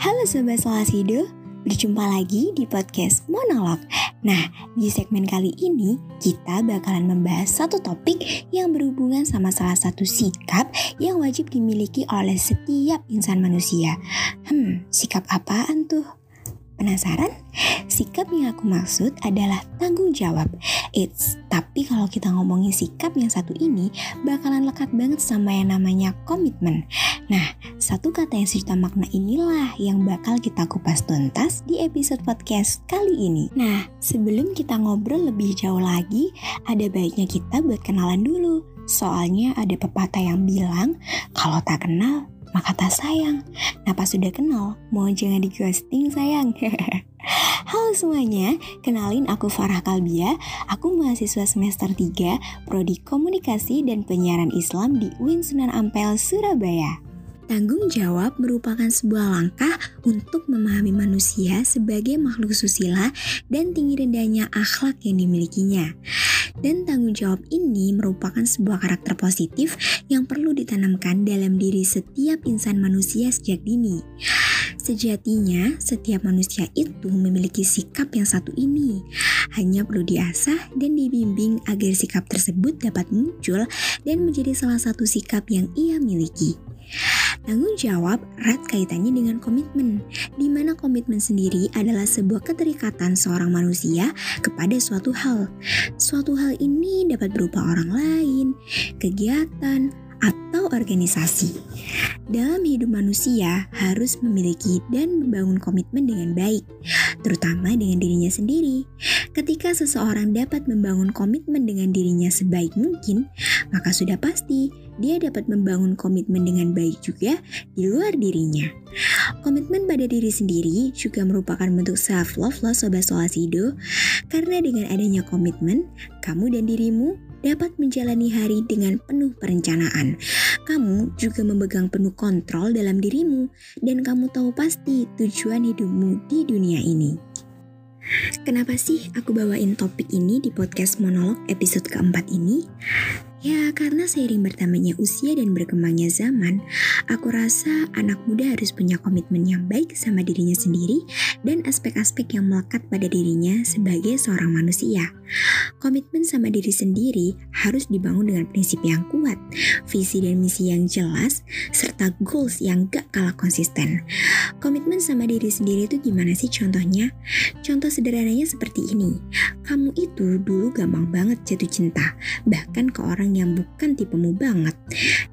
Halo Sobat Solasido, berjumpa lagi di podcast Monolog. Nah, di segmen kali ini kita bakalan membahas satu topik yang berhubungan sama salah satu sikap yang wajib dimiliki oleh setiap insan manusia. Hmm, sikap apaan tuh? Penasaran? Sikap yang aku maksud adalah tanggung jawab. It's tapi kalau kita ngomongin sikap yang satu ini bakalan lekat banget sama yang namanya komitmen. Nah, satu kata yang sejuta makna inilah yang bakal kita kupas tuntas di episode podcast kali ini. Nah, sebelum kita ngobrol lebih jauh lagi, ada baiknya kita buat kenalan dulu. Soalnya ada pepatah yang bilang, kalau tak kenal, maka tak sayang. Pas sudah kenal, mau jangan di ghosting sayang. Halo semuanya, kenalin aku Farah Kalbia, aku mahasiswa semester 3 Prodi Komunikasi dan Penyiaran Islam di UIN Sunan Ampel, Surabaya. Tanggung jawab merupakan sebuah langkah untuk memahami manusia sebagai makhluk susila dan tinggi rendahnya akhlak yang dimilikinya. Dan tanggung jawab ini merupakan sebuah karakter positif yang perlu ditanamkan dalam diri setiap insan manusia sejak dini. Sejatinya, setiap manusia itu memiliki sikap yang satu ini. Hanya perlu diasah dan dibimbing agar sikap tersebut dapat muncul dan menjadi salah satu sikap yang ia miliki. Tanggung jawab erat kaitannya dengan komitmen, di mana komitmen sendiri adalah sebuah keterikatan seorang manusia kepada suatu hal. Suatu hal ini dapat berupa orang lain, kegiatan, atau organisasi. Dalam hidup manusia harus memiliki dan membangun komitmen dengan baik, terutama dengan dirinya sendiri. Ketika seseorang dapat membangun komitmen dengan dirinya sebaik mungkin, maka sudah pasti dia dapat membangun komitmen dengan baik juga di luar dirinya. Komitmen pada diri sendiri juga merupakan bentuk self love loh sobat solasido karena dengan adanya komitmen, kamu dan dirimu dapat menjalani hari dengan penuh perencanaan. Kamu juga memegang penuh kontrol dalam dirimu dan kamu tahu pasti tujuan hidupmu di dunia ini. Kenapa sih aku bawain topik ini di podcast monolog episode keempat ini? Ya, karena seiring bertambahnya usia dan berkembangnya zaman, aku rasa anak muda harus punya komitmen yang baik sama dirinya sendiri dan aspek-aspek yang melekat pada dirinya sebagai seorang manusia. Komitmen sama diri sendiri harus dibangun dengan prinsip yang kuat, visi dan misi yang jelas, serta goals yang gak kalah konsisten. Komitmen sama diri sendiri itu gimana sih contohnya? Contoh sederhananya seperti ini. Kamu itu dulu gampang banget jatuh cinta, bahkan ke orang yang bukan tipemu banget.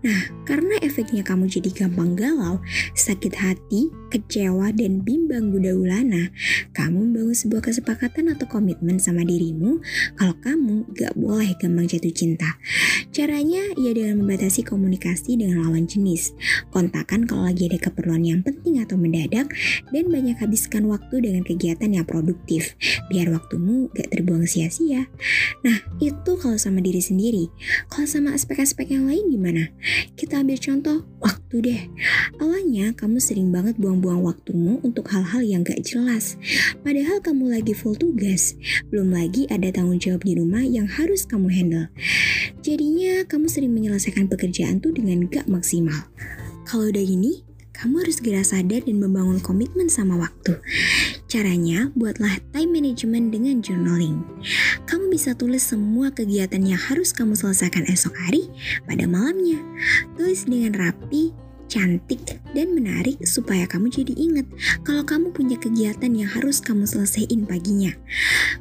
Nah, karena efeknya kamu jadi gampang galau, sakit hati, kecewa, dan bimbang guda ulana, kamu membangun sebuah kesepakatan atau komitmen sama dirimu kalau kamu gak boleh gampang jatuh cinta. Caranya ya dengan membatasi komunikasi dengan lawan jenis, kontakan kalau lagi ada keperluan yang penting atau mendadak, dan banyak habiskan waktu dengan kegiatan yang produktif, biar waktumu gak terbuang sia-sia. Nah, itu kalau sama diri sendiri. Kalau sama aspek-aspek yang lain gimana? Kita ambil contoh waktu deh. Awalnya kamu sering banget buang-buang waktumu untuk hal-hal yang gak jelas. Padahal kamu lagi full tugas. Belum lagi ada tanggung jawab di rumah yang harus kamu handle. Jadinya kamu sering menyelesaikan pekerjaan tuh dengan gak maksimal. Kalau udah gini, kamu harus segera sadar dan membangun komitmen sama waktu. Caranya, buatlah time management dengan journaling. Kamu bisa tulis semua kegiatan yang harus kamu selesaikan esok hari pada malamnya. Tulis dengan rapi cantik, dan menarik supaya kamu jadi inget kalau kamu punya kegiatan yang harus kamu selesaiin paginya.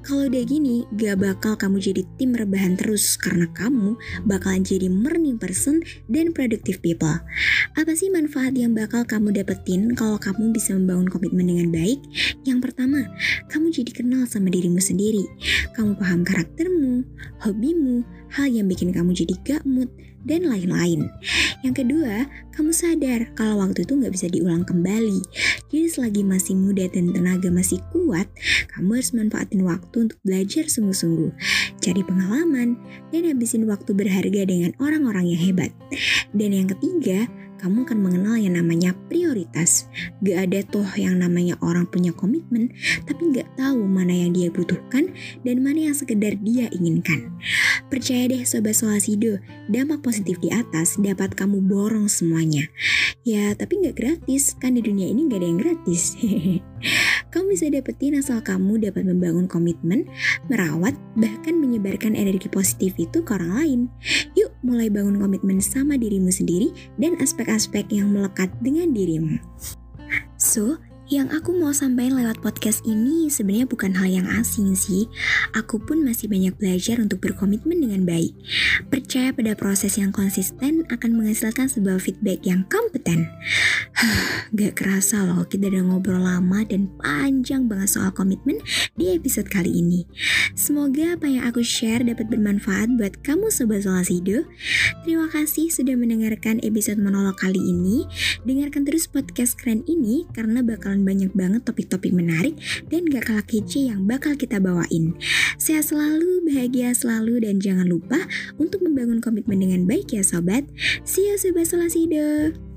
Kalau udah gini, gak bakal kamu jadi tim rebahan terus karena kamu bakalan jadi morning person dan productive people. Apa sih manfaat yang bakal kamu dapetin kalau kamu bisa membangun komitmen dengan baik? Yang pertama, kamu jadi kenal sama dirimu sendiri. Kamu paham karaktermu, hobimu, hal yang bikin kamu jadi gak mood, dan lain-lain. Yang kedua, kamu sadar kalau waktu itu nggak bisa diulang kembali. Jadi selagi masih muda dan tenaga masih kuat, kamu harus manfaatin waktu untuk belajar sungguh-sungguh, cari pengalaman, dan habisin waktu berharga dengan orang-orang yang hebat. Dan yang ketiga, kamu akan mengenal yang namanya prioritas. Gak ada tuh yang namanya orang punya komitmen, tapi gak tahu mana yang dia butuhkan dan mana yang sekedar dia inginkan. Percaya deh Sobat Solasido, dampak positif di atas dapat kamu borong semuanya. Ya, tapi gak gratis, kan di dunia ini gak ada yang gratis. kamu bisa dapetin asal kamu dapat membangun komitmen, merawat, bahkan menyebarkan energi positif itu ke orang lain. Mulai bangun komitmen sama dirimu sendiri dan aspek-aspek yang melekat dengan dirimu. So, yang aku mau sampaikan lewat podcast ini sebenarnya bukan hal yang asing sih. Aku pun masih banyak belajar untuk berkomitmen dengan baik. Percaya pada proses yang konsisten akan menghasilkan sebuah feedback yang kompeten. Gak kerasa loh kita udah ngobrol lama dan panjang banget soal komitmen di episode kali ini. Semoga apa yang aku share dapat bermanfaat buat kamu Sobat Solasido. Terima kasih sudah mendengarkan episode monolog kali ini. Dengarkan terus podcast keren ini karena bakal bakalan banyak banget topik-topik menarik dan gak kalah kece yang bakal kita bawain. Sehat selalu, bahagia selalu, dan jangan lupa untuk membangun komitmen dengan baik ya sobat. See you Sobat Solasido!